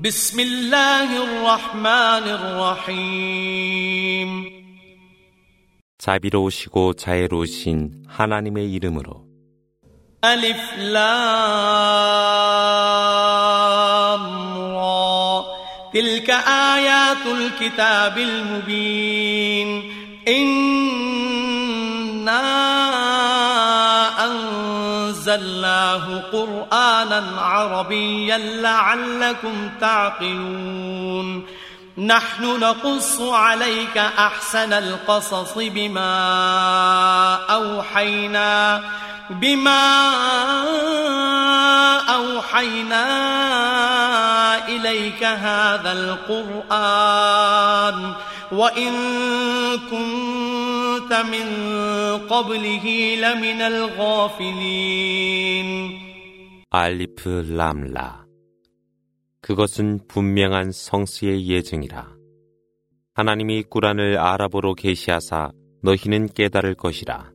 بسم الله الرحمن الرحيم 자비로우시고 자애로우신 하나님의 이름으로 ألف لام را تلك آيات الكتاب المبين إنا أنزلناه قرآنا عربيا لعلكم تعقلون. نحن نقص عليك أحسن القصص بما أوحينا بما أوحينا إليك هذا القرآن. وإن كنت من قبله لمن الغافلين 알리프 람라 그것은 분명한 성스의 예증이라 하나님이 꾸란을 아랍어로 계시하사 너희는 깨달을 것이라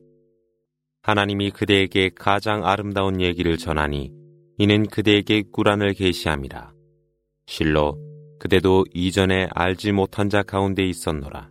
하나님이 그대에게 가장 아름다운 얘기를 전하니 이는 그대에게 꾸란을 계시함이라 실로 그대도 이전에 알지 못한 자 가운데 있었노라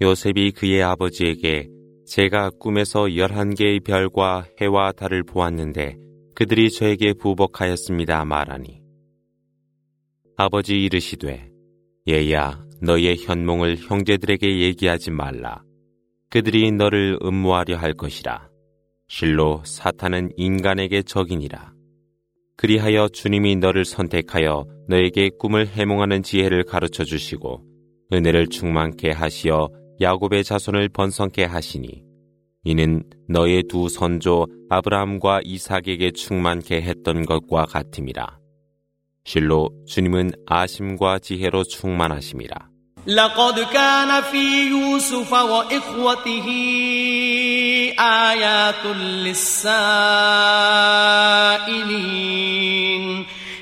요셉이 그의 아버지에게 제가 꿈에서 열한 개의 별과 해와 달을 보았는데 그들이 저에게 부복하였습니다 말하니. 아버지 이르시되 얘야 너의 현몽을 형제들에게 얘기하지 말라. 그들이 너를 음모하려 할 것이라. 실로 사탄은 인간에게 적이니라. 그리하여 주님이 너를 선택하여 너에게 꿈을 해몽하는 지혜를 가르쳐 주시고 은혜를 충만케 하시어 야곱의 자손을 번성케 하시니 이는 너의 두 선조 아브라함과 이삭에게 충만케 했던 것과 같음이라. 실로 주님은 아심과 지혜로 충만하심이라. لقد كان في يوسف وإخوته آيات للسائلين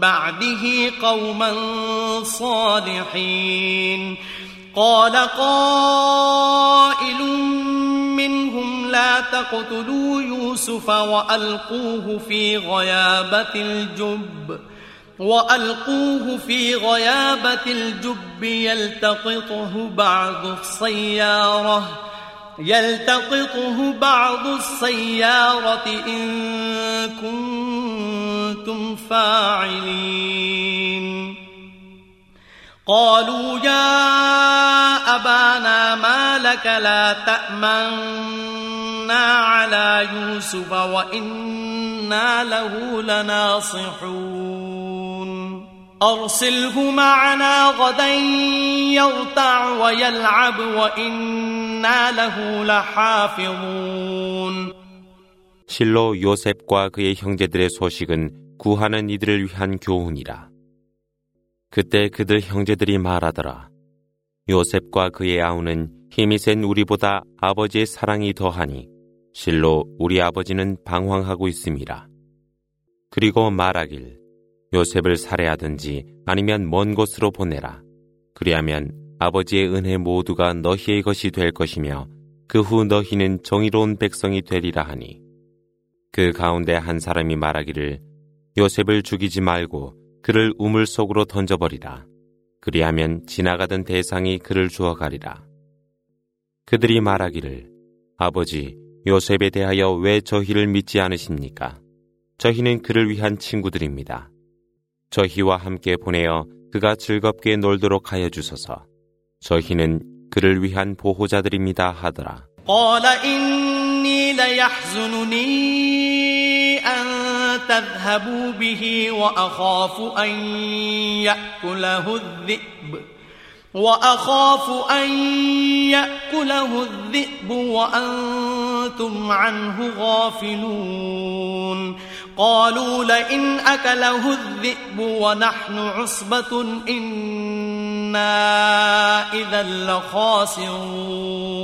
بعده قوما صالحين. قال قائل منهم لا تقتلوا يوسف وألقوه في غيابة الجب وألقوه في غيابة الجب يلتقطه بعض السيارة يلتقطه بعض السيارة إن كنتم فاعلين قالوا يا أبانا ما لك لا تأمنا على يوسف وإنا له لناصحون أرسله معنا غدا يرتع ويلعب وإنا له لحافظون 실로 요셉과 그의 형제들의 소식은 구하는 이들을 위한 교훈이라. 그때 그들 형제들이 말하더라. 요셉과 그의 아우는 힘이 센 우리보다 아버지의 사랑이 더하니 실로 우리 아버지는 방황하고 있습니다. 그리고 말하길 요셉을 살해하든지 아니면 먼 곳으로 보내라. 그리하면 아버지의 은혜 모두가 너희의 것이 될 것이며 그 후 너희는 정의로운 백성이 되리라 하니 그 가운데 한 사람이 말하기를 요셉을 죽이지 말고 그를 우물 속으로 던져버리라. 그리하면 지나가던 대상이 그를 주어 가리라. 그들이 말하기를 아버지 요셉에 대하여 왜 저희를 믿지 않으십니까? 저희는 그를 위한 친구들입니다. 저희와 함께 보내어 그가 즐겁게 놀도록 하여 주소서. 저희는 그를 위한 보호자들입니다 하더라. تذهبوا به وأخاف أن يأكله الذئب. وأخاف أن يأكله الذئب وأنتم عنه غافلون. قالوا لئن أكله الذئب ونحن عصبة إنا إذا لخاسرون.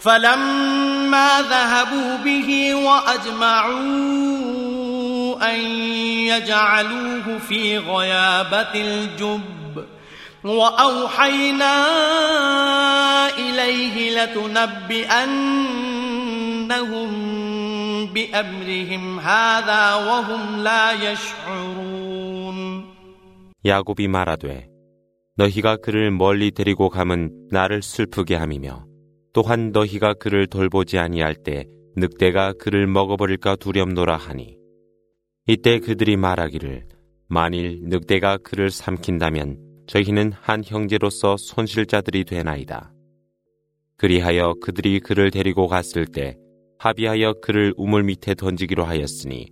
فلما ذهبوا به وأجمعوا أن يجعلوه في غيابة الجب وأوحينا إليه لتنبئنهم بأمرهم هذا وهم لا يشعرون 야곱이 말하되 너희가 그를 멀리 데리고 감은 나를 슬프게 함이며 또한 너희가 그를 돌보지 아니할 때 늑대가 그를 먹어버릴까 두렵노라 하니 이때 그들이 말하기를 만일 늑대가 그를 삼킨다면 저희는 한 형제로서 손실자들이 되나이다. 그리하여 그들이 그를 데리고 갔을 때 합의하여 그를 우물 밑에 던지기로 하였으니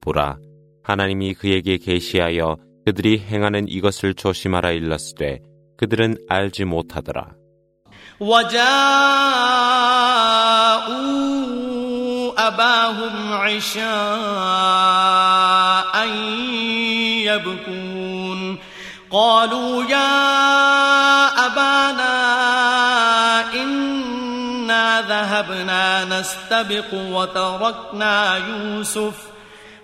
보라 하나님이 그에게 계시하여 그들이 행하는 이것을 조심하라 일렀으되 그들은 알지 못하더라. أباهم عشاء يبكون. قالوا يا أبانا إنا ذهبنا نستبق وتركنا يوسف.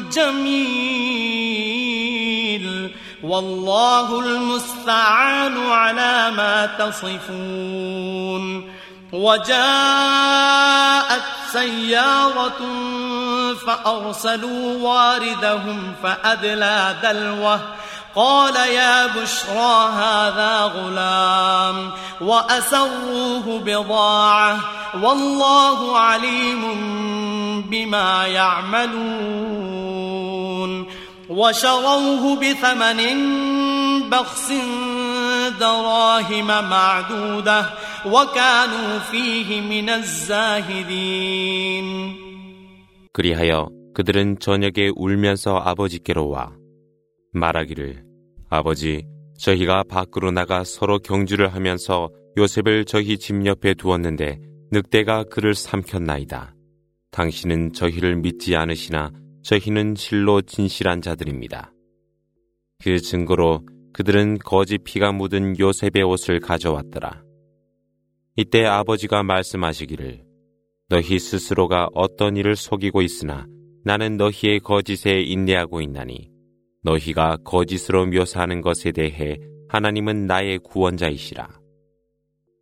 جميل. والله المستعان على ما تصفون. وجاءت سيارة فأرسلوا واردهم فأدلى دلوه قال يا بشرى هذا غلام وأسروه بضاعة والله عليم بما يعملون وشروه بثمن بخس دراهم معدودة وكانوا فيه من الزاهدين 그리하여 그들은 저녁에 울면서 아버지께로 와 말하기를 아버지 저희가 밖으로 나가 서로 경주를 하면서 요셉을 저희 집 옆에 두었는데 늑대가 그를 삼켰나이다. 당신은 저희를 믿지 않으시나 저희는 실로 진실한 자들입니다. 그 증거로 그들은 거짓 피가 묻은 요셉의 옷을 가져왔더라. 이때 아버지가 말씀하시기를 너희 스스로가 어떤 일을 속이고 있으나 나는 너희의 거짓에 인내하고 있나니 너희가 거짓으로 묘사하는 것에 대해 하나님은 나의 구원자이시라.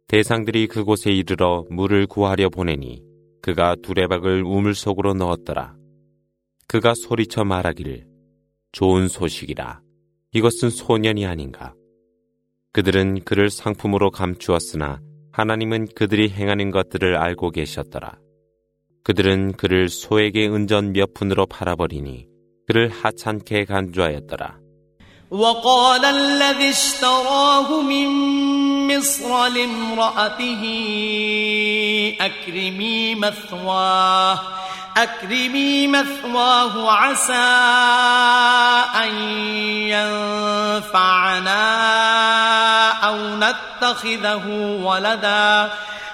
대상들이 그곳에 이르러 물을 구하려 보내니 그가 두레박을 우물 속으로 넣었더라. 그가 소리쳐 말하기를 좋은 소식이라. 이것은 소년이 아닌가. 그들은 그를 상품으로 감추었으나 하나님은 그들이 행하는 것들을 알고 계셨더라. 그들은 그를 소에게 은전 몇 푼으로 팔아버리니 그를 하찮게 간주하였더라. وقال الذي اشتراه من مصر لامرأته أكرمي مثواه أكرمي مثواه عسى أن ينفعنا أو نتخذه ولدا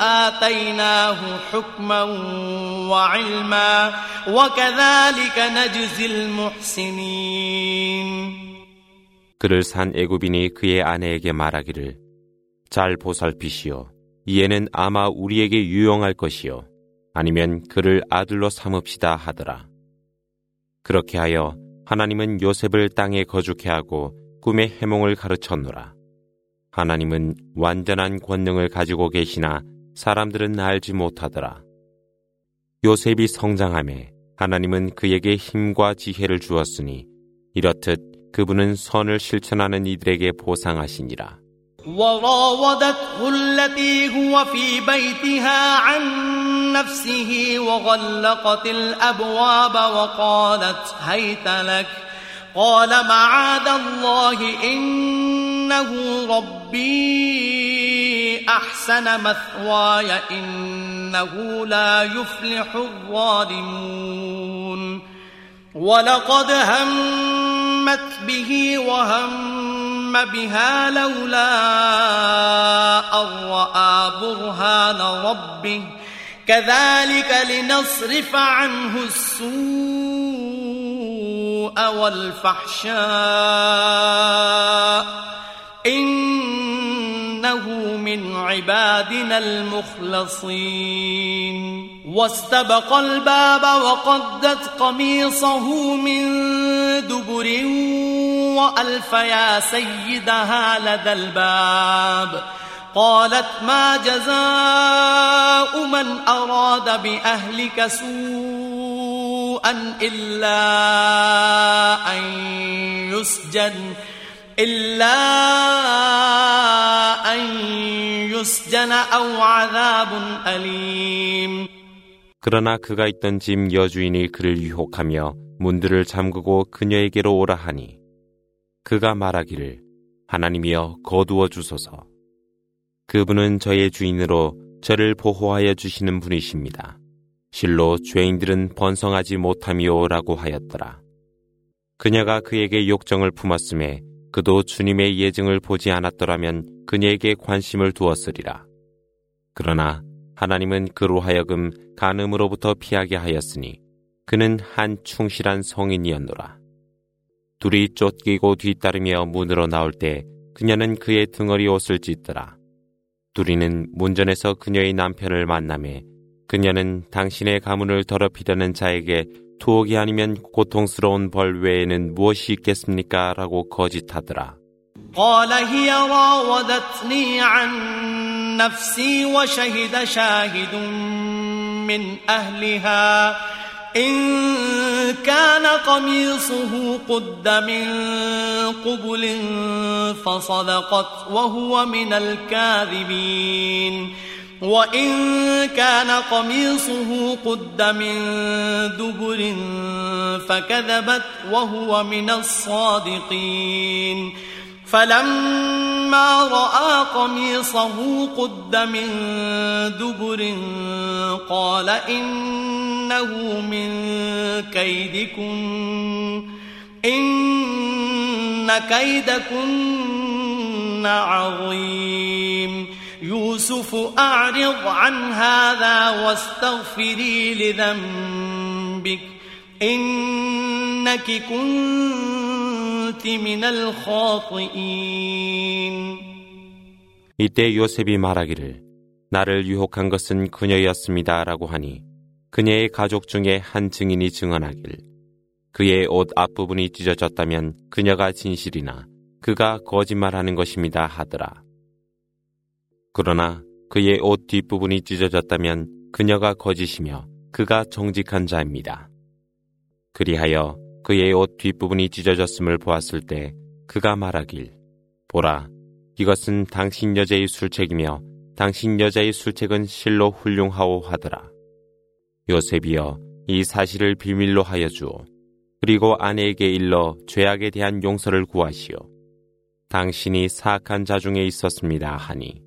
آتيناه حكما وعلما وكذلك نجزي المحسنين 그를 산 애굽인이 그의 아내에게 말하기를 잘 보살피시오 이에는 아마 우리에게 유용할 것이요 아니면 그를 아들로 삼읍시다 하더라 그렇게 하여 하나님은 요셉을 땅에 거주케 하고 꿈의 해몽을 가르쳤노라 하나님은 완전한 권능을 가지고 계시나 사람들은 알지 못하더라. 요셉이 성장함에 하나님은 그에게 힘과 지혜를 주었으니 이렇듯 그분은 선을 실천하는 이들에게 보상하시니라. وراودته التي هو في بيتها عن نفسه وغلقت الأبواب وقالت هيت لك قال معاذ الله إنه ربي أحسن مثواي إنه لا يفلح الظالمون. ولقد همت به وهم بها لولا أن رأى برهان ربه. كذلك لنصرف عنه السوء والفحشاء إن إنه من عبادنا المخلصين. واستبق الباب وقدت قميصه من دبر وألف يا سيدها لدى الباب. قالت ما جزاء من أراد بأهلك سوءا إلا أن يسجن إلا أن يسجن أو عذاب أليم 그러나 그가 있던 집 여주인이 그를 유혹하며 문들을 잠그고 그녀에게로 오라 하니 그가 말하기를 하나님이여 거두어 주소서 그분은 저의 주인으로 저를 보호하여 주시는 분이십니다. 실로 죄인들은 번성하지 못함이오라고 하였더라. 그녀가 그에게 욕정을 품었음에 그도 주님의 예증을 보지 않았더라면 그녀에게 관심을 두었으리라. 그러나 하나님은 그로 하여금 간음으로부터 피하게 하였으니 그는 한 충실한 성인이었노라. 둘이 쫓기고 뒤따르며 문으로 나올 때 그녀는 그의 등허리 옷을 찢더라. 둘이는 문전에서 그녀의 남편을 만남에 그녀는 당신의 가문을 더럽히려는 자에게 투옥이 아니면 고통스러운 벌 외에는 무엇이 있겠습니까? 라고 거짓하더라. قال هي راودتني عن نفسي وشهد شاهد من أهلها إن كان قميصه قد من قبل فصدقت وهو من الكاذبين وإن كان قميصه قد من دبر فكذبت وهو من الصادقين. فلما رأى قميصه قد من دبر قال إنه من كيدكم إن كيدكن عظيم. يوسف أعرض عن هذا واستغفري لذنبك إنك كنت من الخاطئين 이때 요셉이 말하기를 나를 유혹한 것은 그녀였습니다라고 하니 그녀의 가족 중에 한 증인이 증언하길 그의 옷 앞부분이 찢어졌다면 그녀가 진실이나 그가 거짓말하는 것입니다 하더라. 그러나 그의 옷 뒷부분이 찢어졌다면 그녀가 거짓이며 그가 정직한 자입니다. 그리하여 그의 옷 뒷부분이 찢어졌음을 보았을 때 그가 말하길 보라 이것은 당신 여자의 술책이며 당신 여자의 술책은 실로 훌륭하오 하더라. 요셉이여 이 사실을 비밀로 하여 주오. 그리고 아내에게 일러 죄악에 대한 용서를 구하시오. 당신이 사악한 자 중에 있었습니다 하니.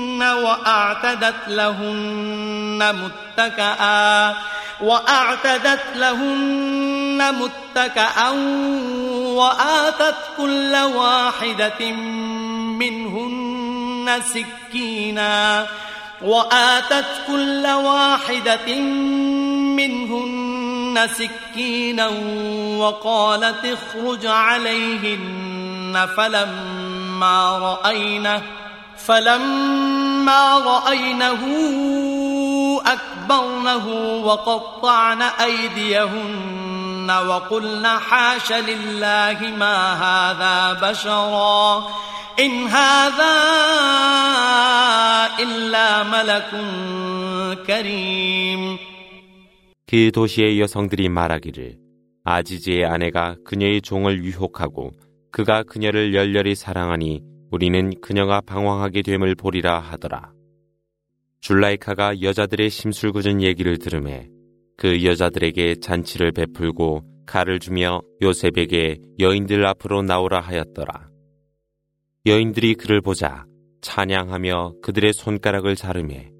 وأعتدت لهن متكئا وأعتدت لهن متكأ وآتت كل واحدة منهن سكينا وآتت كل واحدة منهن سكينا وقالت اخرج عليهن فلما رأينه فلما رأينه أكبرنه وقطعن أيديهن وقلن حاش لله ما هذا بشرا إن هذا إلا ملك كريم 그 도시의 여성들이 말하기를 아지지의 아내가 그녀의 종을 유혹하고 그가 그녀를 열렬히 사랑하니 우리는 그녀가 방황하게 됨을 보리라 하더라. 줄라이카가 여자들의 심술궂은 얘기를 들음에 그 여자들에게 잔치를 베풀고 칼을 주며 요셉에게 여인들 앞으로 나오라 하였더라. 여인들이 그를 보자 찬양하며 그들의 손가락을 자르매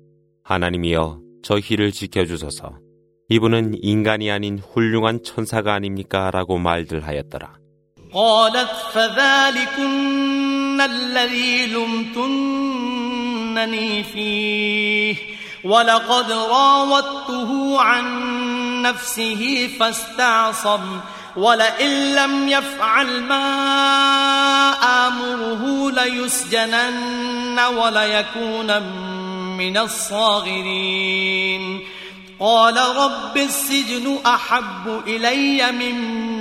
하나님이여 저희를 지켜주소서 이분은 인간이 아닌 훌륭한 천사가 아닙니까? 라고 말들 하였더라. الذي لمتنني فيه. ولقد راودته عن نفسه فاستعصم. ولئن لم يفعل ما آمره ليسجنن وليكون من الصاغرين. قال رب السجن أحب إلي مما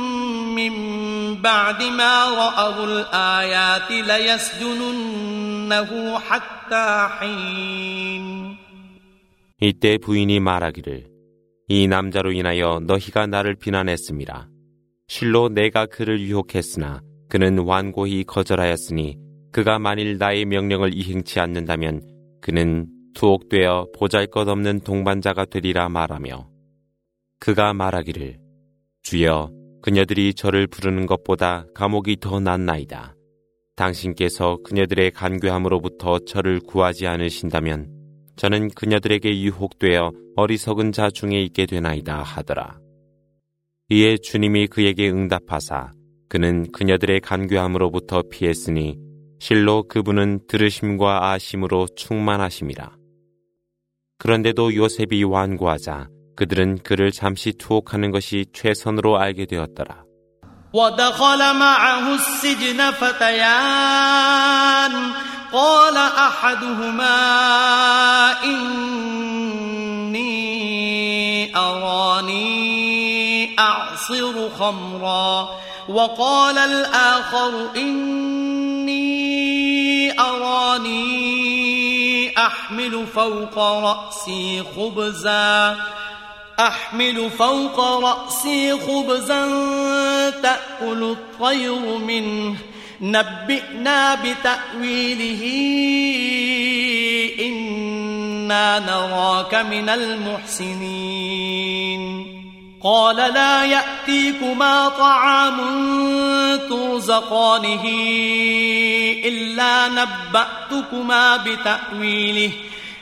من بعد ما رأوا الآيات ليسجننه حتى حين 이때 부인이 말하기를 이 남자로 인하여 너희가 나를 비난했습니다. 실로 내가 그를 유혹했으나 그는 완고히 거절하였으니 그가 만일 나의 명령을 이행치 않는다면 그는 투옥되어 보잘것없는 동반자가 되리라 말하며 그가 말하기를 주여 그녀들이 저를 부르는 것보다 감옥이 더 낫나이다. 당신께서 그녀들의 간교함으로부터 저를 구하지 않으신다면 저는 그녀들에게 유혹되어 어리석은 자 중에 있게 되나이다 하더라. 이에 주님이 그에게 응답하사 그는 그녀들의 간교함으로부터 피했으니 실로 그분은 들으심과 아심으로 충만하심이라. 그런데도 요셉이 완고하자 그들은 그를 잠시 투옥하는 것이 최선으로 알게 되었더라. ودخل معه السجن فتيان قال احدهما اني اراني اعصر خمرا وقال الاخر اني اراني احمل فوق راسي خبزا أحمل فوق رأسي خبزا تأكل الطير منه. نبئنا بتأويله إنا نراك من المحسنين. قال لا يأتيكما طعام ترزقانه إلا نبأتكما بتأويله.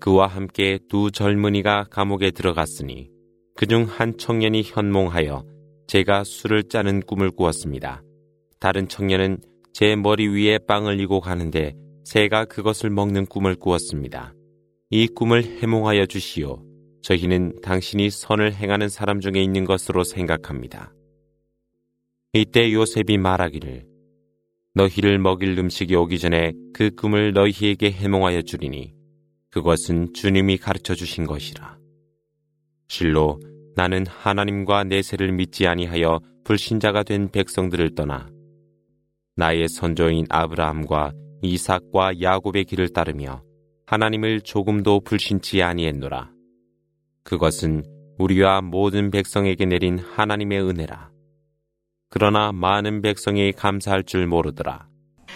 그와 함께 두 젊은이가 감옥에 들어갔으니 그중 한 청년이 현몽하여 제가 술을 짜는 꿈을 꾸었습니다. 다른 청년은 제 머리 위에 빵을 이고 가는데 새가 그것을 먹는 꿈을 꾸었습니다. 이 꿈을 해몽하여 주시오. 저희는 당신이 선을 행하는 사람 중에 있는 것으로 생각합니다. 이때 요셉이 말하기를 너희를 먹일 음식이 오기 전에 그 꿈을 너희에게 해몽하여 주리니 그것은 주님이 가르쳐 주신 것이라. 실로 나는 하나님과 내세를 믿지 아니하여 불신자가 된 백성들을 떠나 나의 선조인 아브라함과 이삭과 야곱의 길을 따르며 하나님을 조금도 불신치 아니했노라. 그것은 우리와 모든 백성에게 내린 하나님의 은혜라. 그러나 많은 백성이 감사할 줄 모르더라.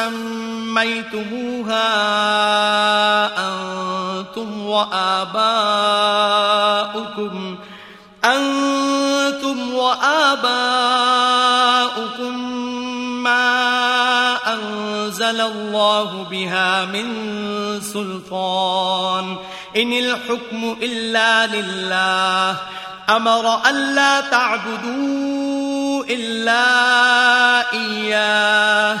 سميتموها أنتم وآباؤكم أنتم وآباؤكم ما أنزل الله بها من سلطان إن الحكم إلا لله أمر ألا تعبدوا إلا إياه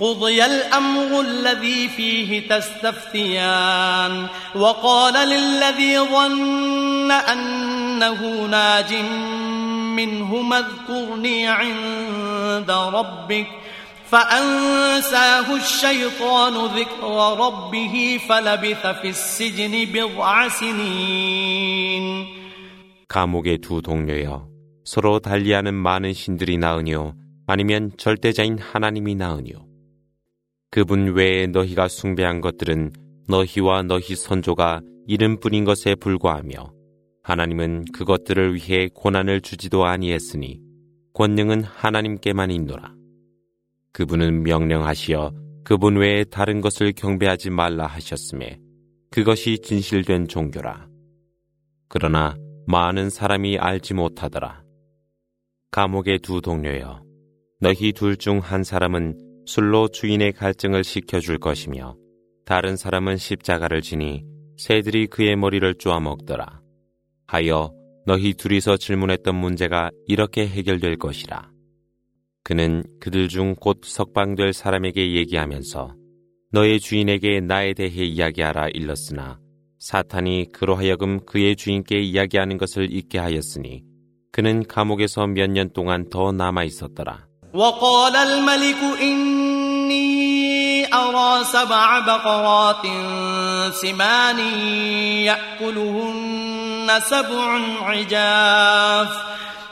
قضي الأمر الذي فيه تستفتيان وقال للذي ظن أنه ناج منهما اذكرني عند ربك فأنساه الشيطان ذكر ربه فلبث في السجن بضع سنين 감옥의 두 동료여 서로 달리하는 많은 신들이 나으뇨 아니면 절대자인 하나님이 나으뇨 그분 외에 너희가 숭배한 것들은 너희와 너희 선조가 이름뿐인 것에 불과하며 하나님은 그것들을 위해 고난을 주지도 아니했으니 권능은 하나님께만 있노라. 그분은 명령하시어 그분 외에 다른 것을 경배하지 말라 하셨음에 그것이 진실된 종교라. 그러나 많은 사람이 알지 못하더라. 감옥의 두 동료여, 너희 둘 중 한 사람은 술로 주인의 갈증을 식혀줄 것이며 다른 사람은 십자가를 지니 새들이 그의 머리를 쪼아 먹더라. 하여 너희 둘이서 질문했던 문제가 이렇게 해결될 것이라. 그는 그들 중 곧 석방될 사람에게 얘기하면서 너의 주인에게 나에 대해 이야기하라 일렀으나 사탄이 그로 하여금 그의 주인께 이야기하는 것을 잊게 하였으니 그는 감옥에서 몇 년 동안 더 남아 있었더라. وقال الملك إني أرى سبع بقرات سمان يأكلهن سبع عجاف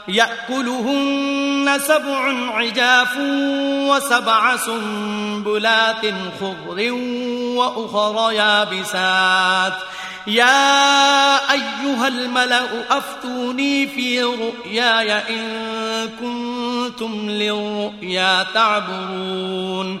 يأكلهن سبع عجاف وسبع سنبلات خضر وأخر يابسات. يا أيها الملأ أفتوني في رؤياي إن كنتم للرؤيا تعبرون.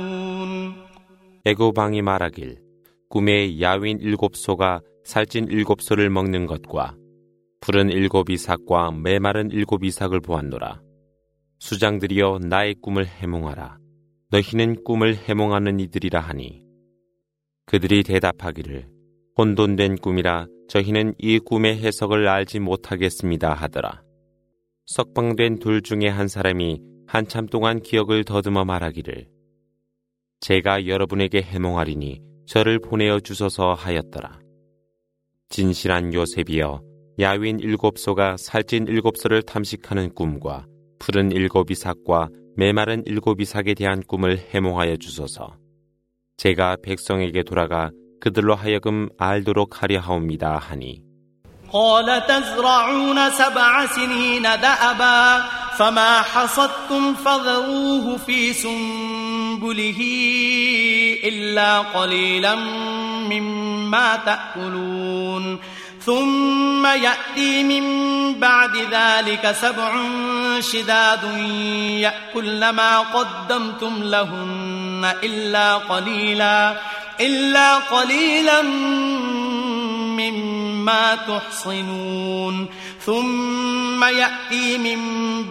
애고방이 말하길 꿈에 야윈 일곱 소가 살찐 일곱 소를 먹는 것과 푸른 일곱 이삭과 메마른 일곱 이삭을 보았노라. 수장들이여 나의 꿈을 해몽하라. 너희는 꿈을 해몽하는 이들이라 하니 그들이 대답하기를 혼돈된 꿈이라 저희는 이 꿈의 해석을 알지 못하겠습니다 하더라. 석방된 둘 중에 한 사람이 한참 동안 기억을 더듬어 말하기를 제가 여러분에게 해몽하리니 저를 보내어 주소서 하였더라. 진실한 요셉이여 야윈 일곱 소가 살찐 일곱 소를 탐식하는 꿈과 푸른 일곱 이삭과 메마른 일곱 이삭에 대한 꿈을 해몽하여 주소서. 제가 백성에게 돌아가 그들로 하여금 알도록 하려 하옵니다 하니 قال تزرعون سبع سنين دأبا فما حصدتم فذروه في سنبله إلا قليلا مما تأكلون. ثم يأتي من بعد ذلك سبع شداد يأكل ما قدمتم لهن إلا قليلا إلا قليلا مما تحصنون. ثم يأتي من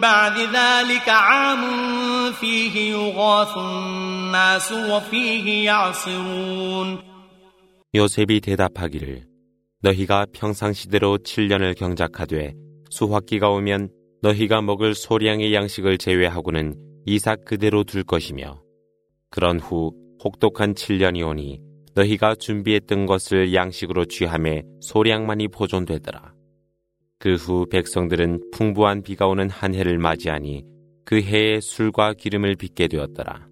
بعد ذلك عام فيه يغاث الناس وفيه يعصرون 요셉이 대답하기를 너희가 평상시대로 7년을 경작하되 수확기가 오면 너희가 먹을 소량의 양식을 제외하고는 이삭 그대로 둘 것이며 그런 후 혹독한 7년이 오니 너희가 준비했던 것을 양식으로 취함에 소량만이 보존되더라. 그 후 백성들은 풍부한 비가 오는 한 해를 맞이하니 그 해에 술과 기름을 빚게 되었더라.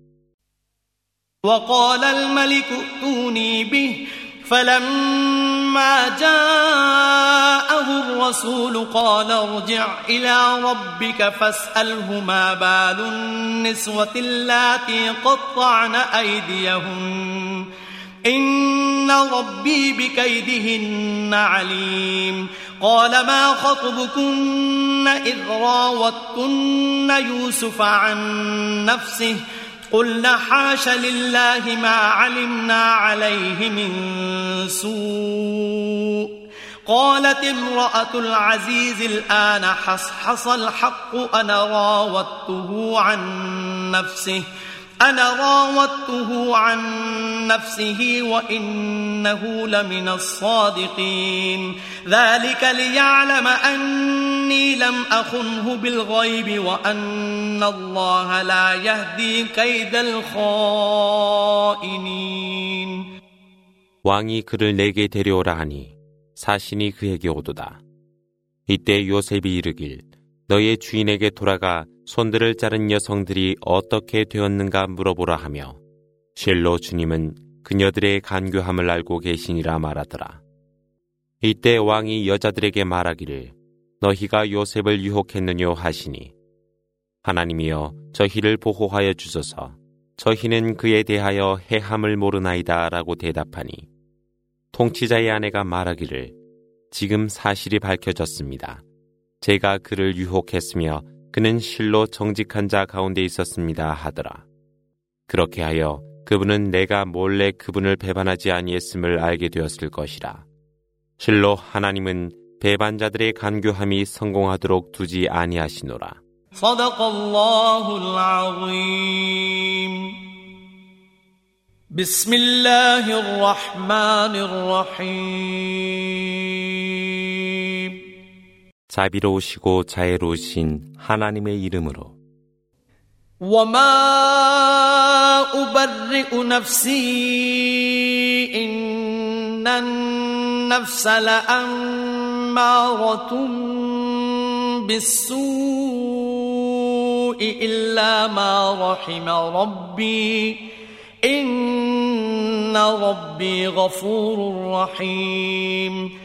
وقال الملك ائتوني به فلما جاءه الرسول قال ارجع إلى ربك فاسأله ما بال النسوة اللاتي قطعن أيديهن إن ربي بكيدهن عليم قال ما خطبكن إذ راوتن يوسف عن نفسه قلنا حاش لله ما علمنا عليه من سوء قالت امرأة العزيز الآن حصحص الحق أنا راودته عن نفسه أنا راودته عن نفسه وإنه لمن الصادقين ذلك ليعلم أني لم أخنه بالغيب وأن الله لا يهدي كيد الخائنين 왕이 그를 내게 데려오라 하니 사신이 그에게 오도다. 이때 요셉이 이르길 너의 주인에게 돌아가 손들을 자른 여성들이 어떻게 되었는가 물어보라 하며 실로 주님은 그녀들의 간교함을 알고 계시니라 말하더라. 이때 왕이 여자들에게 말하기를 너희가 요셉을 유혹했느뇨 하시니 하나님이여 저희를 보호하여 주소서 저희는 그에 대하여 해함을 모르나이다 라고 대답하니 통치자의 아내가 말하기를 지금 사실이 밝혀졌습니다. 제가 그를 유혹했으며 그는 실로 정직한 자 가운데 있었습니다 하더라. 그렇게 하여 그분은 내가 몰래 그분을 배반하지 아니했음을 알게 되었을 것이라. 실로 하나님은 배반자들의 간교함이 성공하도록 두지 아니하시노라. بسم الله الرحمن الرحيم 자비로우시고 자애로우신 하나님의 이름으로 وما أبرئ نفسي إن النفس لأمارة بالسوء إلا ما رحم ربي إن ربي غفور رحيم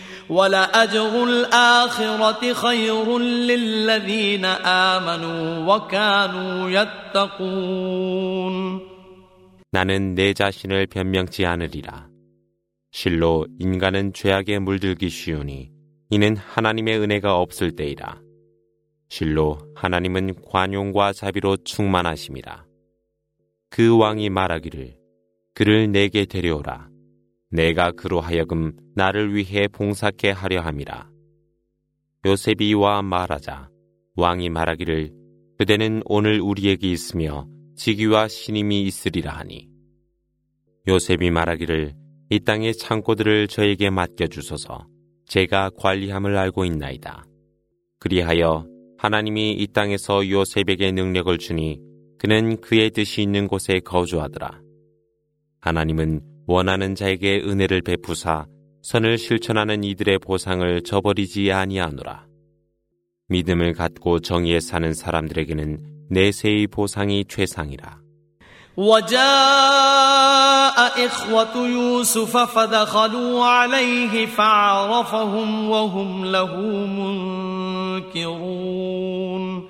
ولأجر الآخرة خير للذين آمنوا وكانوا يتقون 나는 내 자신을 변명치 않으리라. 실로 인간은 죄악에 물들기 쉬우니 이는 하나님의 은혜가 없을 때이라. 실로 하나님은 관용과 자비로 충만하심이라. 그 왕이 말하기를 그를 내게 데려오라. 내가 그로 하여금 나를 위해 봉사케 하려 함이라. 요셉이 와 말하자 왕이 말하기를 그대는 오늘 우리에게 있으며 지기와 신임이 있으리라 하니 요셉이 말하기를 이 땅의 창고들을 저에게 맡겨 주소서 제가 관리함을 알고 있나이다. 그리하여 하나님이 이 땅에서 요셉에게 능력을 주니 그는 그의 뜻이 있는 곳에 거주하더라. 하나님은 원하는 자에게 은혜를 베푸사 선을 실천하는 이들의 보상을 저버리지 아니하노라. 믿음을 갖고 정의에 사는 사람들에게는 내세의 보상이 최상이라. وجاء إخوة يوسف فدخلوا عليه فعرفهم وهم له منكرون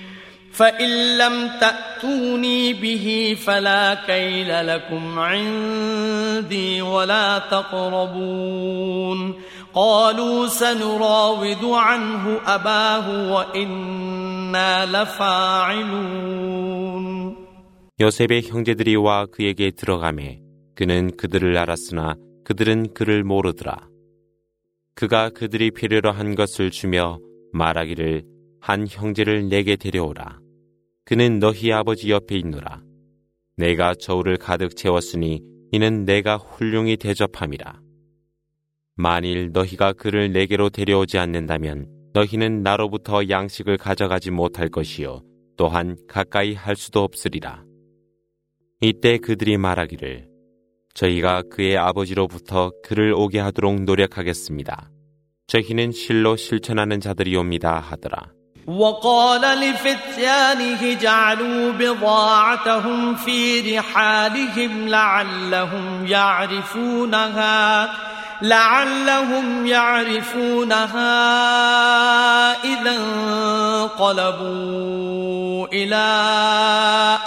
فإن لم تأتوني به فلا كيل لكم عندي ولا تقربون قالوا سنراود عنه أباه وإنا لفاعلون 요셉의 형제들이 와 그에게 들어가매 그는 그들을 알았으나 그들은 그를 모르더라. 그가 그들이 필요로 한 것을 주며 말하기를 한 형제를 내게 데려오라. 그는 너희 아버지 옆에 있노라. 내가 저울을 가득 채웠으니 이는 내가 훌륭히 대접함이라. 만일 너희가 그를 내게로 데려오지 않는다면 너희는 나로부터 양식을 가져가지 못할 것이요 또한 가까이 할 수도 없으리라. 이때 그들이 말하기를 저희가 그의 아버지로부터 그를 오게 하도록 노력하겠습니다. 저희는 실로 실천하는 자들이옵니다 하더라. وقال لفتيانه جعلوا بضاعتهم في رحالهم لعلهم يعرفونها لعلهم يعرفونها إذا انقلبوا إلى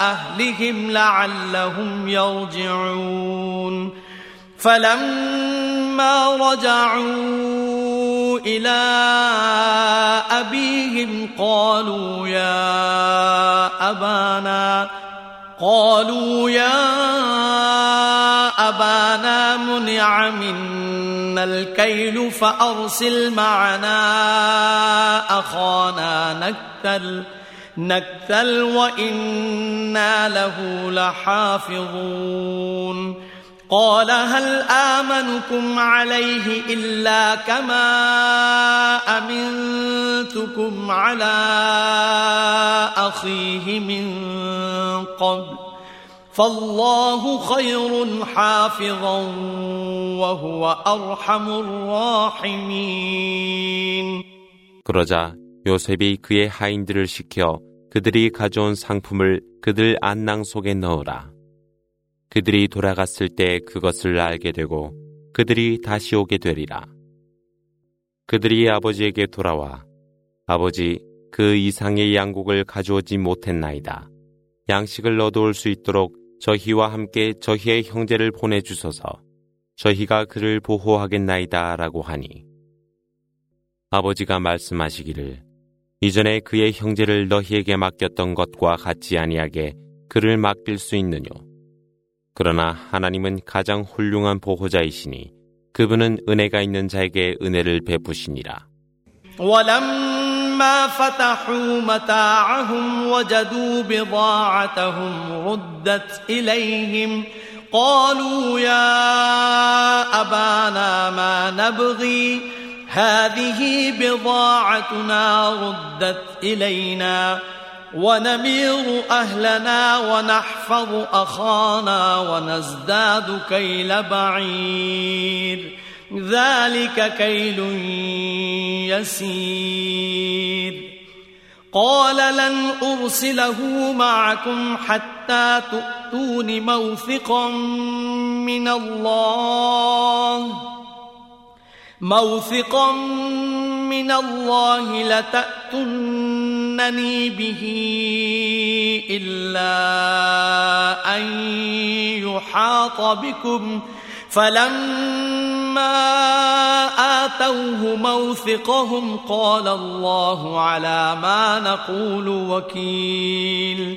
أهلهم لعلهم يرجعون. فلما رجعوا إلى أبيهم قالوا يا أبانا قالوا يا أبانا منع منا الكيل فأرسل معنا أخانا نكتل نكتل وإنا له لحافظون. قال هل آمنكم عليه إلا كما أمنتكم على أخيه من قبل فالله خير حافظا وهو أرحم الراحمين 그러자 요셉이 그의 하인들을 시켜 그들이 가져온 상품을 그들 안낭 속에 넣으라. 그들이 돌아갔을 때 그것을 알게 되고 그들이 다시 오게 되리라. 그들이 아버지에게 돌아와 아버지 그 이상의 양곡을 가져오지 못했나이다. 양식을 얻어올 수 있도록 저희와 함께 저희의 형제를 보내주소서 저희가 그를 보호하겠나이다 라고 하니 아버지가 말씀하시기를 이전에 그의 형제를 너희에게 맡겼던 것과 같지 아니하게 그를 맡길 수 있느뇨. 그러나 하나님은 가장 훌륭한 보호자이시니 그분은 은혜가 있는 자에게 은혜를 베푸시니라. ولما فتحوا متاعهم وجدوا بضاعتهم ردت إليهم قالوا يا أبانا ما نبغي هذه بضاعتنا ردت إلينا ونمير أهلنا ونحفظ أخانا ونزداد كيل بعير. ذلك كيل يسير. قال لن أرسله معكم حتى تؤتون موثقا من الله. موثقا من الله لتأتنني به إلا أن يحاط بكم. فلما آتوه موثقهم قال الله على ما نقول وكيل.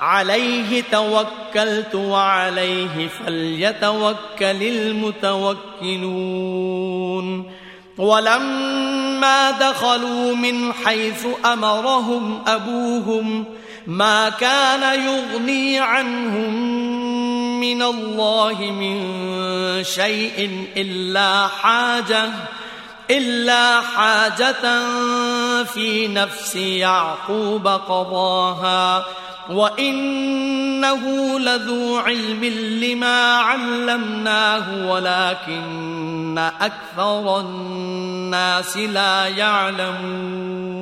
عليه توكلت وعليه فليتوكل المتوكلون. ولما دخلوا من حيث أمرهم أبوهم ما كان يغني عنهم من الله من شيء إلا حاجة إلا حاجة في نفس يعقوب قضاها. وإنه لذو علم لما علمناه ولكن أكثر الناس لا يعلمون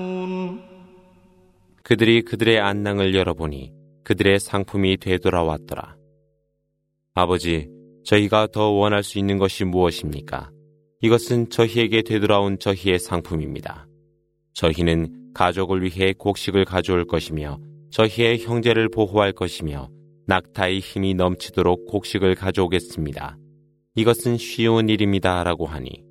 그들이 그들의 안낭을 열어보니 그들의 상품이 되돌아왔더라. 아버지, 저희가 더 원할 수 있는 것이 무엇입니까? 이것은 저희에게 되돌아온 저희의 상품입니다. 저희는 가족을 위해 곡식을 가져올 것이며 저희의 형제를 보호할 것이며 낙타의 힘이 넘치도록 곡식을 가져오겠습니다. 이것은 쉬운 일입니다. 라고 하니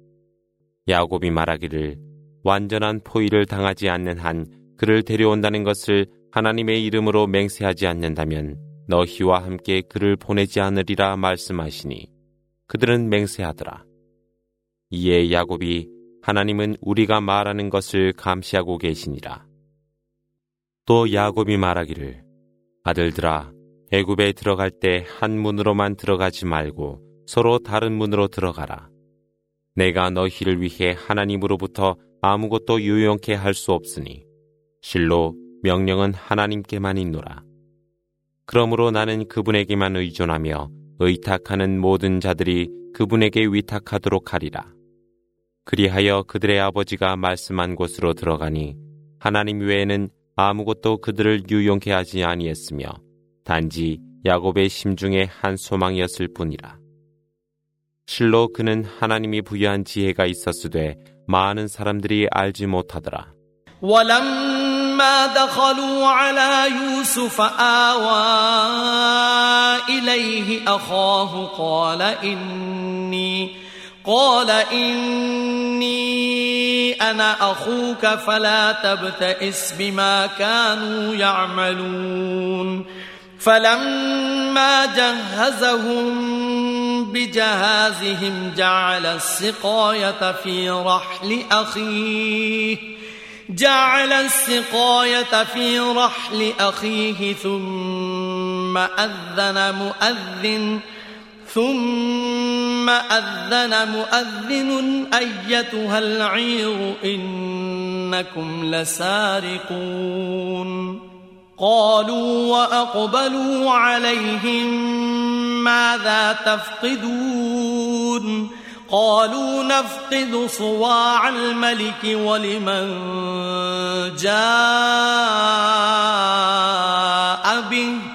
야곱이 말하기를 완전한 포위를 당하지 않는 한 그를 데려온다는 것을 하나님의 이름으로 맹세하지 않는다면 너희와 함께 그를 보내지 않으리라 말씀하시니 그들은 맹세하더라. 이에 야곱이 하나님은 우리가 말하는 것을 감시하고 계시니라. 또 야곱이 말하기를 아들들아 애굽에 들어갈 때 한 문으로만 들어가지 말고 서로 다른 문으로 들어가라. 내가 너희를 위해 하나님으로부터 아무것도 유용케 할 수 없으니 실로 명령은 하나님께만 있노라. 그러므로 나는 그분에게만 의존하며 의탁하는 모든 자들이 그분에게 위탁하도록 하리라. 그리하여 그들의 아버지가 말씀한 곳으로 들어가니 하나님 외에는 아무것도 그들을 유용케 하지 아니했으며 단지 야곱의 심중에 한 소망이었을 뿐이라. 실로 그는 하나님이 부여한 지혜가 있었으되 많은 사람들이 알지 못하더라. ولما دخلوا على يوسف آوى إليه أخاه قال إني قال إني أنا أخوك فلا تبتئس بما كانوا يعملون. فلما جهزهم بجهازهم جعل السقاية في رحل أخيه. جعل السقاية في رحل أخيه ثم أذن مؤذن ثم أذن مؤذن أيتها العير إنكم لسارقون. قالوا وأقبلوا عليهم ماذا تفقدون؟ قالوا نفقد صواع الملك ولمن جاء به.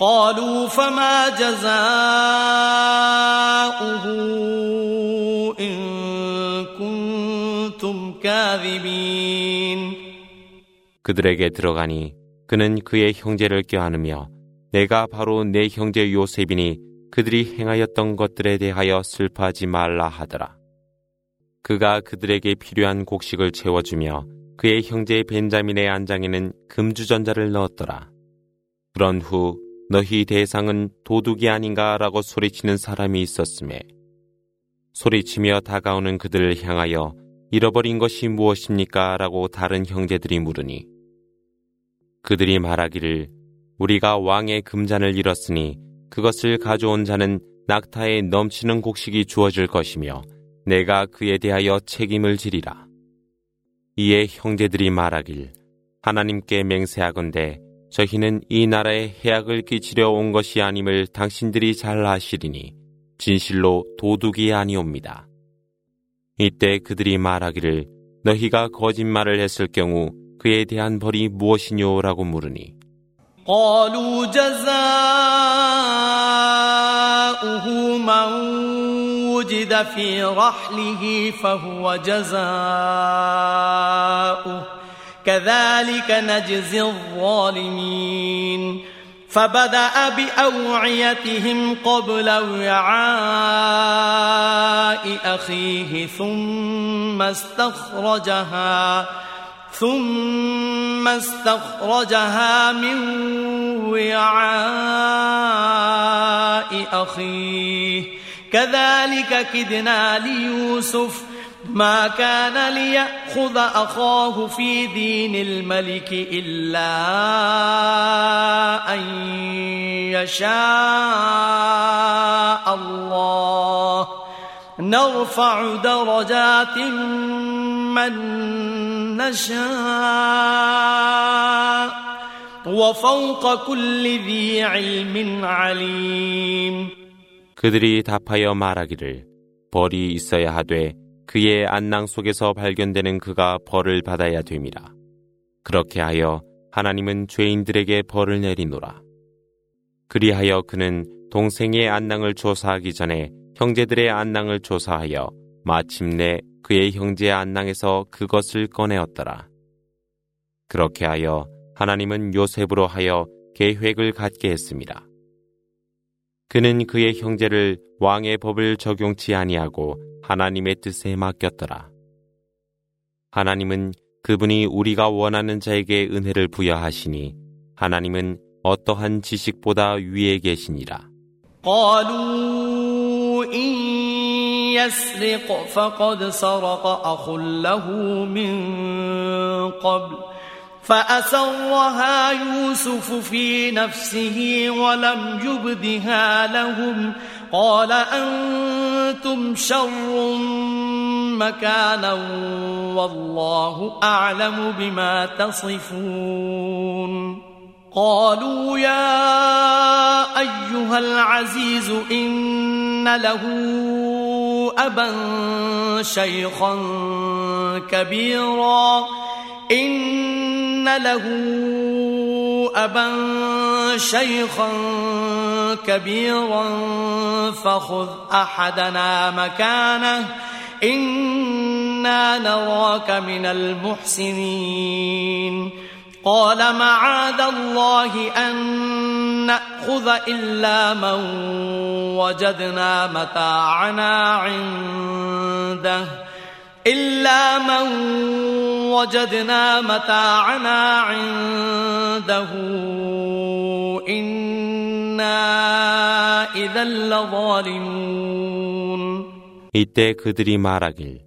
قالوا فما جزاؤه إن كنتم كاذبين 그들에게 들어가니 그는 그의 형제를 껴안으며 내가 바로 내 형제 요셉이니 그들이 행하였던 것들에 대하여 슬퍼하지 말라 하더라. 그가 그들에게 필요한 곡식을 채워주며 그의 형제 벤자민의 안장에는 금주전자를 넣었더라. 그런 후 너희 대상은 도둑이 아닌가라고 소리치는 사람이 있었음에 소리치며 다가오는 그들을 향하여 잃어버린 것이 무엇입니까? 라고 다른 형제들이 물으니 그들이 말하기를 우리가 왕의 금잔을 잃었으니 그것을 가져온 자는 낙타에 넘치는 곡식이 주어질 것이며 내가 그에 대하여 책임을 지리라. 이에 형제들이 말하길 하나님께 맹세하건대 저희는 이 나라에 해악을 끼치려 온 것이 아님을 당신들이 잘 아시리니 진실로 도둑이 아니옵니다. 이때 그들이 말하기를 너희가 거짓말을 했을 경우 그에 대한 벌이 무엇이뇨라고 물으니 قالوا جزاؤه من وجد في رحله فهو جزاؤه كذلك نجزي الظالمين. فبدأ بأوعيتهم قبل وعاء أخيه ثم استخرجها ثم استخرجها من وعاء أخيه. كذلك كدنا ليوسف ما كان ليأخذ أخاه في دين الملك إلا أن يشاء الله نرفع درجات من نشاء وفوق كل ذي علم عليم 그들이 답하여 말하기를 벌이 있어야 하되 그의 안낭 속에서 발견되는 그가 벌을 받아야 됨이라. 그렇게 하여 하나님은 죄인들에게 벌을 내리노라. 그리하여 그는 동생의 안낭을 조사하기 전에 형제들의 안낭을 조사하여 마침내 그의 형제의 안낭에서 그것을 꺼내었더라. 그렇게 하여 하나님은 요셉으로 하여 계획을 갖게 했습니다. 그는 그의 형제를 왕의 법을 적용치 아니하고 하나님의 뜻에 맡겼더라. 하나님은 그분이 우리가 원하는 자에게 은혜를 부여하시니 하나님은 어떠한 지식보다 위에 계시니라. إن فأسرها يوسف في نفسه ولم يبدها لهم. قال أنتم شر مكانا والله أعلم بما تصفون. قالوا يا أيها العزيز إن له أبا شيخا كبيرا. إن له أبا شيخا كبيرا فخذ أحدنا مكانه إنا نراك من المحسنين قال معاذ الله أن نأخذ إلا من وجدنا متاعنا عنده إلا من وجدنا متاعنا عنده إنا إذا لظالمون 이때 그들이 말하길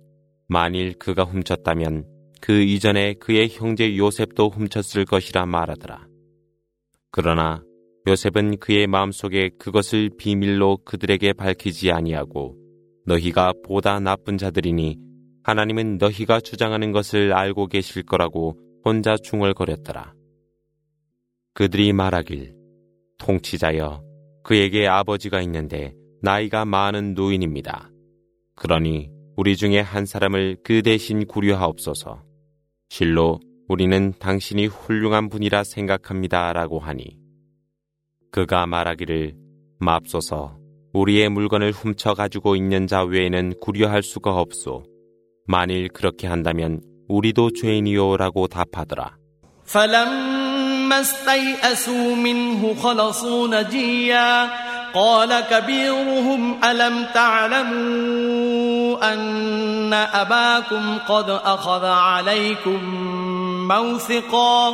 만일 그가 훔쳤다면 그 이전에 그의 형제 요셉도 훔쳤을 것이라 말하더라. 그러나 요셉은 그의 마음속에 그것을 비밀로 그들에게 밝히지 아니하고 너희가 보다 나쁜 자들이니 하나님은 너희가 주장하는 것을 알고 계실 거라고 혼자 중얼거렸더라. 그들이 말하길 통치자여 그에게 아버지가 있는데 나이가 많은 노인입니다. 그러니 우리 중에 한 사람을 그 대신 구려하옵소서. 실로 우리는 당신이 훌륭한 분이라 생각합니다. 라고 하니 그가 말하기를 맙소서 우리의 물건을 훔쳐 가지고 있는 자 외에는 구려할 수가 없소. 만일 그렇게 한다면 우리도 죄인이요라고 답하더라. فلما استيئسوا منه خلصوا نجيا قال كبيرهم ألم تعلموا أن أباكم قد أخذ عليكم موثقا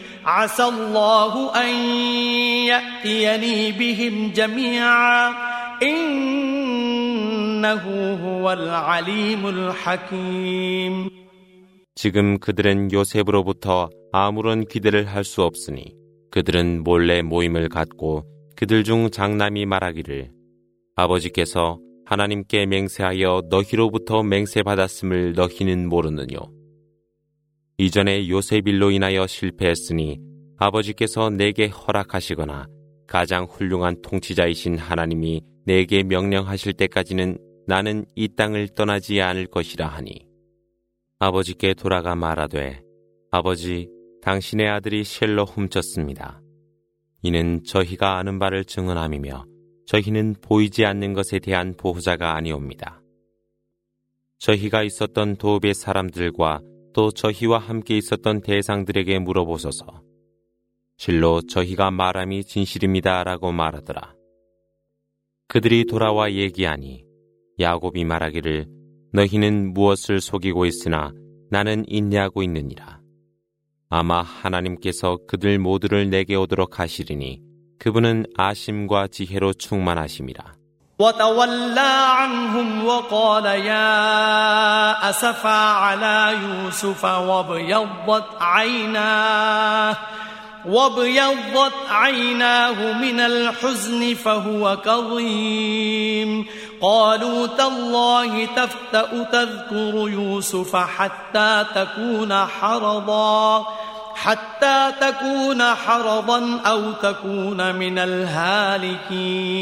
عسى الله أن يأتيني بهم جميعا إنه هو العليم الحكيم 지금 그들은 요셉으로부터 아무런 기대를 할 수 없으니 그들은 몰래 모임을 갖고 그들 중 장남이 말하기를 아버지께서 하나님께 맹세하여 너희로부터 맹세받았음을 너희는 모르느뇨. 이전에 요셉 일로 인하여 실패했으니 아버지께서 내게 허락하시거나 가장 훌륭한 통치자이신 하나님이 내게 명령하실 때까지는 나는 이 땅을 떠나지 않을 것이라 하니 아버지께 돌아가 말하되 아버지 당신의 아들이 쉘로 훔쳤습니다. 이는 저희가 아는 바를 증언함이며 저희는 보이지 않는 것에 대한 보호자가 아니옵니다. 저희가 있었던 도읍의 사람들과 또 저희와 함께 있었던 대상들에게 물어보소서. 실로 저희가 말함이 진실입니다. 라고 말하더라. 그들이 돌아와 얘기하니 야곱이 말하기를 너희는 무엇을 속이고 있으나 나는 인내하고 있느니라. 아마 하나님께서 그들 모두를 내게 오도록 하시리니 그분은 아심과 지혜로 충만하심이라. وتولى عنهم وقال يا أسفا على يوسف وابيضت عيناه وابيضت عيناه من الحزن فهو كظيم. قالوا تالله تفتأ تذكر يوسف حتى تكون حرضا حتى تكون حرضا أو تكون من الهالكين.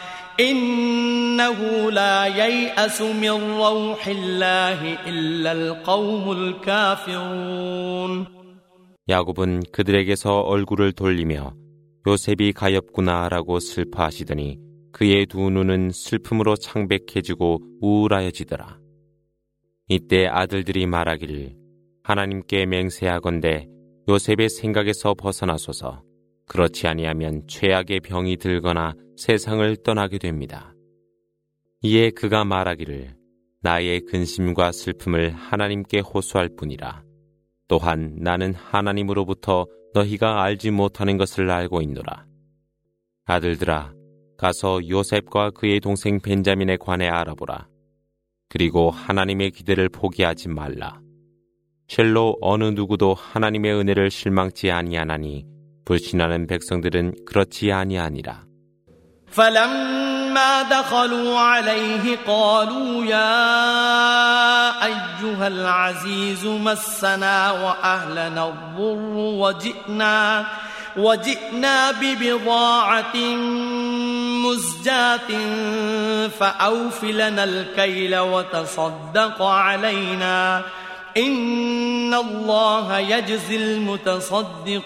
إنه لا ييأس من روح الله إلا القوم الكافرون 야곱은 그들에게서 얼굴을 돌리며 요셉이 가엾구나라고 슬퍼하시더니 그의 두 눈은 슬픔으로 창백해지고 우울하여지더라. 이때 아들들이 말하기를 하나님께 맹세하건대 요셉의 생각에서 벗어나소서 그렇지 아니하면 최악의 병이 들거나 세상을 떠나게 됩니다. 이에 그가 말하기를 나의 근심과 슬픔을 하나님께 호소할 뿐이라. 또한 나는 하나님으로부터 너희가 알지 못하는 것을 알고 있노라. 아들들아, 가서 요셉과 그의 동생 벤자민에 관해 알아보라. 그리고 하나님의 기대를 포기하지 말라. 실로 어느 누구도 하나님의 은혜를 실망치 아니하나니 불신하는 백성들은 그렇지 아니하니라. فلما دخلوا عليه قالوا يا أيها العزيز مسنا وأهلنا الضر وجئنا وجئنا ببضاعة مزجاة فأوف لنا الكيل وتصدق علينا. إن الله يجزي المتصدقين.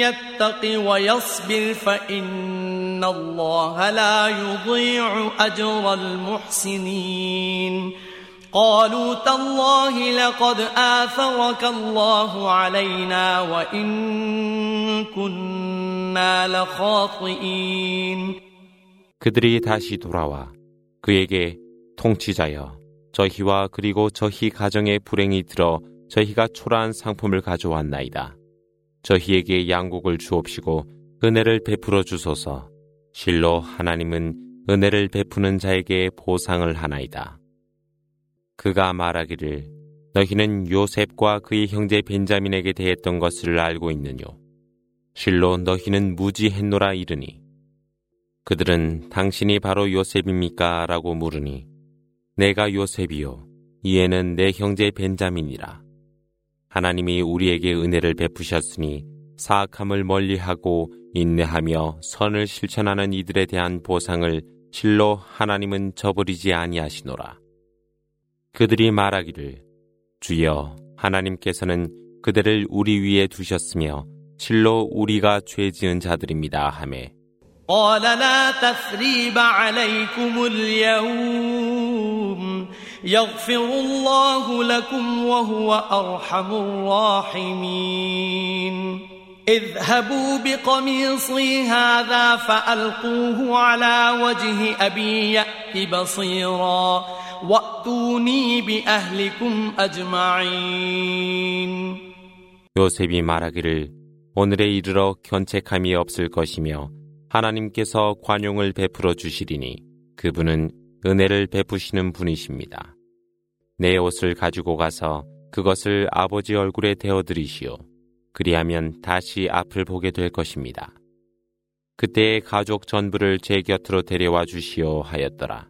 يتق ويصبر فإن الله لا يضيع أجر المحسنين قالوا تالله لقد آثرك الله علينا وإن كنا لخاطئين 그들이 다시 돌아와 그에게 통치자여 저희와 그리고 저희 가정의 불행이 들어 저희가 초라한 상품을 가져왔나이다. 저희에게 양국을 주옵시고 은혜를 베풀어 주소서. 실로 하나님은 은혜를 베푸는 자에게 보상을 하나이다. 그가 말하기를 너희는 요셉과 그의 형제 벤자민에게 대했던 것을 알고 있느뇨. 실로 너희는 무지했노라 이르니 그들은 당신이 바로 요셉입니까? 라고 물으니 내가 요셉이요. 이에는 내 형제 벤자민이라. 하나님이 우리에게 은혜를 베푸셨으니 사악함을 멀리하고 인내하며 선을 실천하는 이들에 대한 보상을 실로 하나님은 저버리지 아니하시노라. 그들이 말하기를 주여 하나님께서는 그들을 우리 위에 두셨으며 실로 우리가 죄 지은 자들입니다 하매 قال لا تثريب عليكم اليوم يغفر الله لكم وهو أرحم الراحمين اذهبوا بقميصي هذا فألقوه على وجه أبي يأت بصيرا وأتوني بأهلكم أجمعين 요셉이 말하기를 오늘에 이르러 견책함이 없을 것이며 하나님께서 관용을 베풀어 주시리니 그분은 은혜를 베푸시는 분이십니다. 내 옷을 가지고 가서 그것을 아버지 얼굴에 대어드리시오. 그리하면 다시 앞을 보게 될 것입니다. 그때의 가족 전부를 제 곁으로 데려와 주시오 하였더라.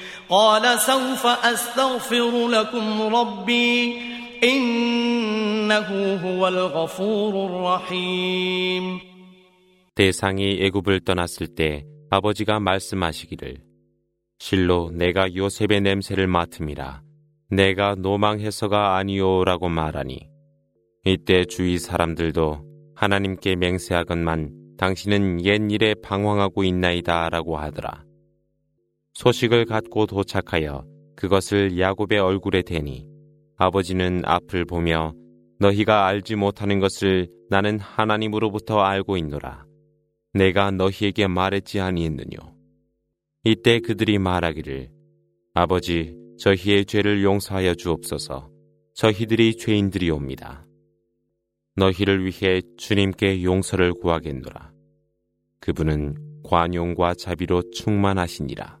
قال سوف أستغفر لكم ربي إنه هو الغفور الرحيم 대상이 애굽을 떠났을 때 아버지가 말씀하시기를 실로 내가 요셉의 냄새를 맡음이라 내가 노망해서가 아니오라고 말하니 이때 주위 사람들도 하나님께 맹세하건만 당신은 옛 일에 방황하고 있나이다 라고 하더라. 소식을 갖고 도착하여 그것을 야곱의 얼굴에 대니 아버지는 앞을 보며 너희가 알지 못하는 것을 나는 하나님으로부터 알고 있노라. 내가 너희에게 말했지 아니했느뇨. 이때 그들이 말하기를 아버지 저희의 죄를 용서하여 주옵소서. 저희들이 죄인들이옵니다. 너희를 위해 주님께 용서를 구하겠노라. 그분은 관용과 자비로 충만하시니라.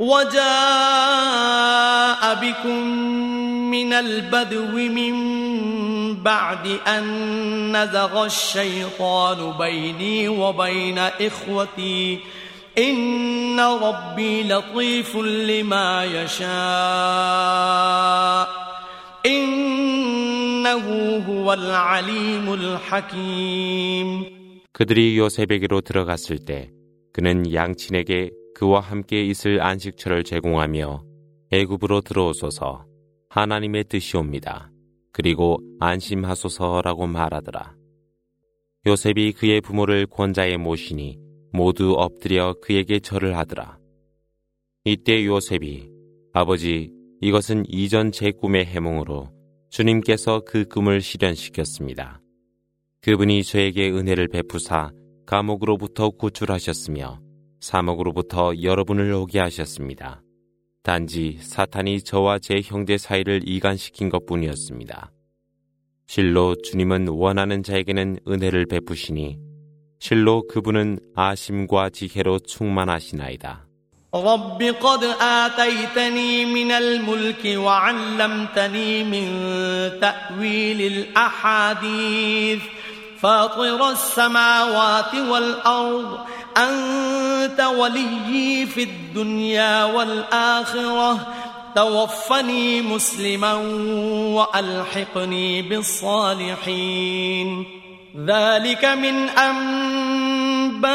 وجاء بكم من البدو من بعد أن نزغ الشيطان بيني وبين إخوتي إن ربي لطيف لما يشاء إنه هو العليم الحكيم 그들이 요셉에게로 들어갔을 때 그는 양친에게 그와 함께 있을 안식처를 제공하며 애굽으로 들어오소서 하나님의 뜻이옵니다. 그리고 안심하소서라고 말하더라. 요셉이 그의 부모를 권자에 모시니 모두 엎드려 그에게 절을 하더라. 이때 요셉이 아버지 이것은 이전 제 꿈의 해몽으로 주님께서 그 꿈을 실현시켰습니다. 그분이 저에게 은혜를 베푸사 감옥으로부터 구출하셨으며 사목으로부터 여러분을 오게 하셨습니다. 단지 사탄이 저와 제 형제 사이를 이간시킨 것 뿐이었습니다. 실로 주님은 원하는 자에게는 은혜를 베푸시니 실로 그분은 아심과 지혜로 충만하시나이다. رب قد آتيتني من الملك وعلمتني من تأويل الأحاديث فاطر السماوات والأرض أنت وليي في الدنيا والآخرة. توفني مسلما وألحقني بالصالحين. ذلك من أنباء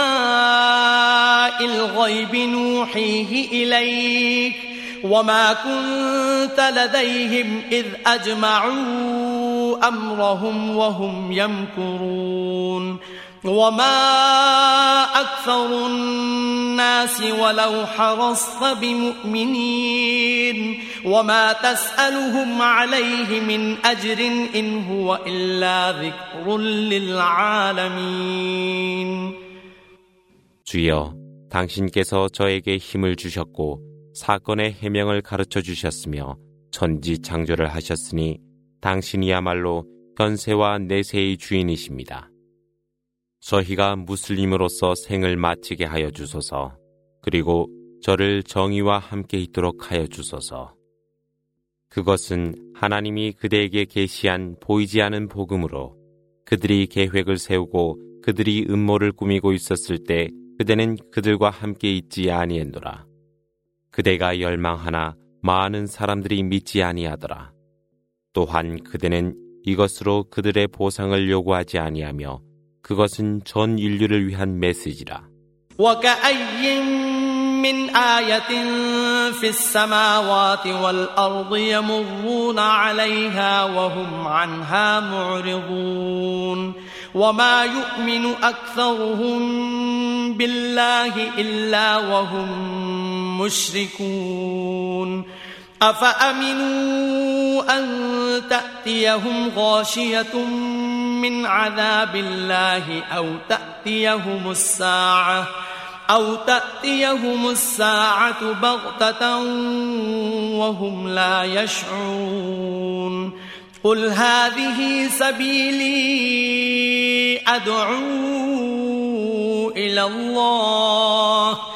الغيب نوحيه إليك. وما كنت لديهم إذ أجمعوا أمرهم وهم يمكرون وما أكثر الناس ولو حرصت بمؤمنين وما تسألهم عليه من أجر إن هو إلا ذكر للعالمين 주여, 당신께서 저에게 힘을 주셨고 사건의 해명을 가르쳐 주셨으며 천지 창조를 하셨으니 당신이야말로 현세와 내세의 주인이십니다. 저희가 무슬림으로서 생을 마치게 하여 주소서. 그리고 저를 정의와 함께 있도록 하여 주소서. 그것은 하나님이 그대에게 계시한 보이지 않은 복음으로 그들이 계획을 세우고 그들이 음모를 꾸미고 있었을 때 그대는 그들과 함께 있지 아니했노라. 그대가 열망하나 많은 사람들이 믿지 아니하더라. 또한 그대는 이것으로 그들의 보상을 요구하지 아니하며 그것은 전 인류를 위한 메시지라. من آية في السماوات والأرض يمرون عليها وهم عنها معرضون وما يؤمن أكثرهم بالله إلا وهم مشركون أفأمنوا أن تأتيهم غاشية من عذاب الله أو تأتيهم الساعة أو تأتيهم الساعة بغتة وهم لا يشعرون. قل هذه سبيلي أدعو إلى الله.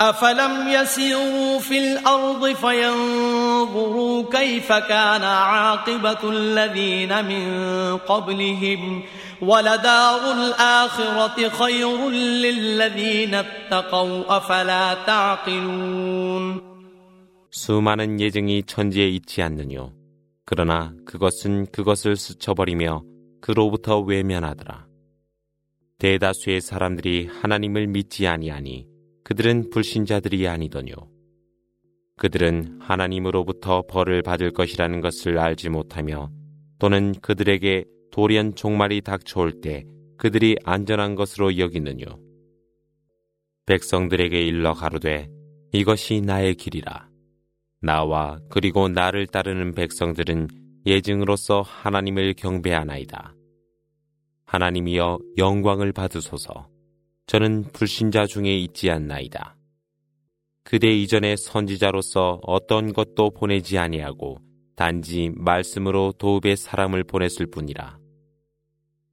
أفلم يسيروا في الأرض فينظروا كيف كان عاقبة الذين من قبلهم ولدار الآخرة خير للذين اتقوا أفلا تعقلون 수많은 예증이 천지에 있지 않느뇨. 그러나 그것은 그것을 스쳐버리며 그로부터 외면하더라. 대다수의 사람들이 하나님을 믿지 아니하니 그들은 불신자들이 아니더뇨. 그들은 하나님으로부터 벌을 받을 것이라는 것을 알지 못하며 또는 그들에게 돌연 종말이 닥쳐올 때 그들이 안전한 것으로 여기느뇨. 백성들에게 일러 가로되 이것이 나의 길이라. 나와 그리고 나를 따르는 백성들은 예증으로서 하나님을 경배하나이다. 하나님이여 영광을 받으소서. 저는 불신자 중에 있지 않나이다. 그대 이전에 선지자로서 어떤 것도 보내지 아니하고 단지 말씀으로 도읍의 사람을 보냈을 뿐이라.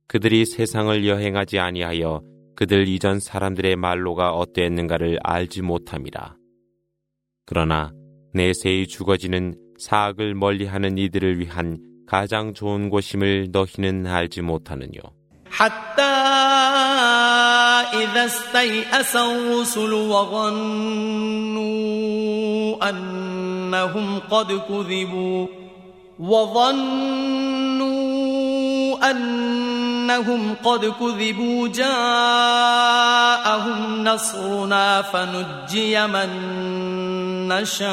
그들이 세상을 여행하지 아니하여 그들 이전 사람들의 말로가 어땠는가를 알지 못함이라. 그러나 내세이 죽어지는 사악을 멀리하는 이들을 위한 가장 좋은 곳임을 너희는 알지 못하느뇨. 하따 إذا استيأس الرسل وظنوا أنهم قد كذبوا وظنوا أنهم قد كذبوا جاءهم نصرنا فنجي من نشاء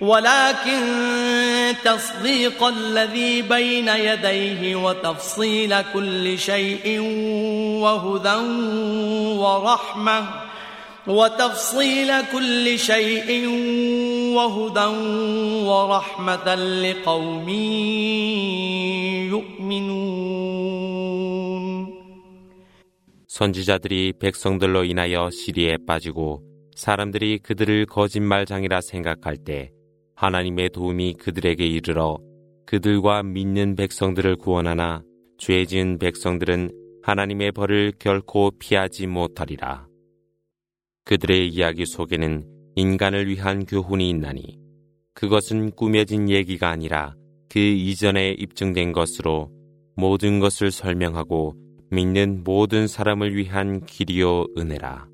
ولكن تصديق الذي بين يديه وتفصيل كل شيء وهدى ورحمة وتفصيل كل شيء وهدى ورحمة لقوم يؤمنون 선지자들이 백성들로 인하여 시리에 빠지고 사람들이 그들을 거짓말장이라 생각할 때 하나님의 도움이 그들에게 이르러 그들과 믿는 백성들을 구원하나 죄 지은 백성들은 하나님의 벌을 결코 피하지 못하리라. 그들의 이야기 속에는 인간을 위한 교훈이 있나니 그것은 꾸며진 얘기가 아니라 그 이전에 입증된 것으로 모든 것을 설명하고 믿는 모든 사람을 위한 길이요 은혜라.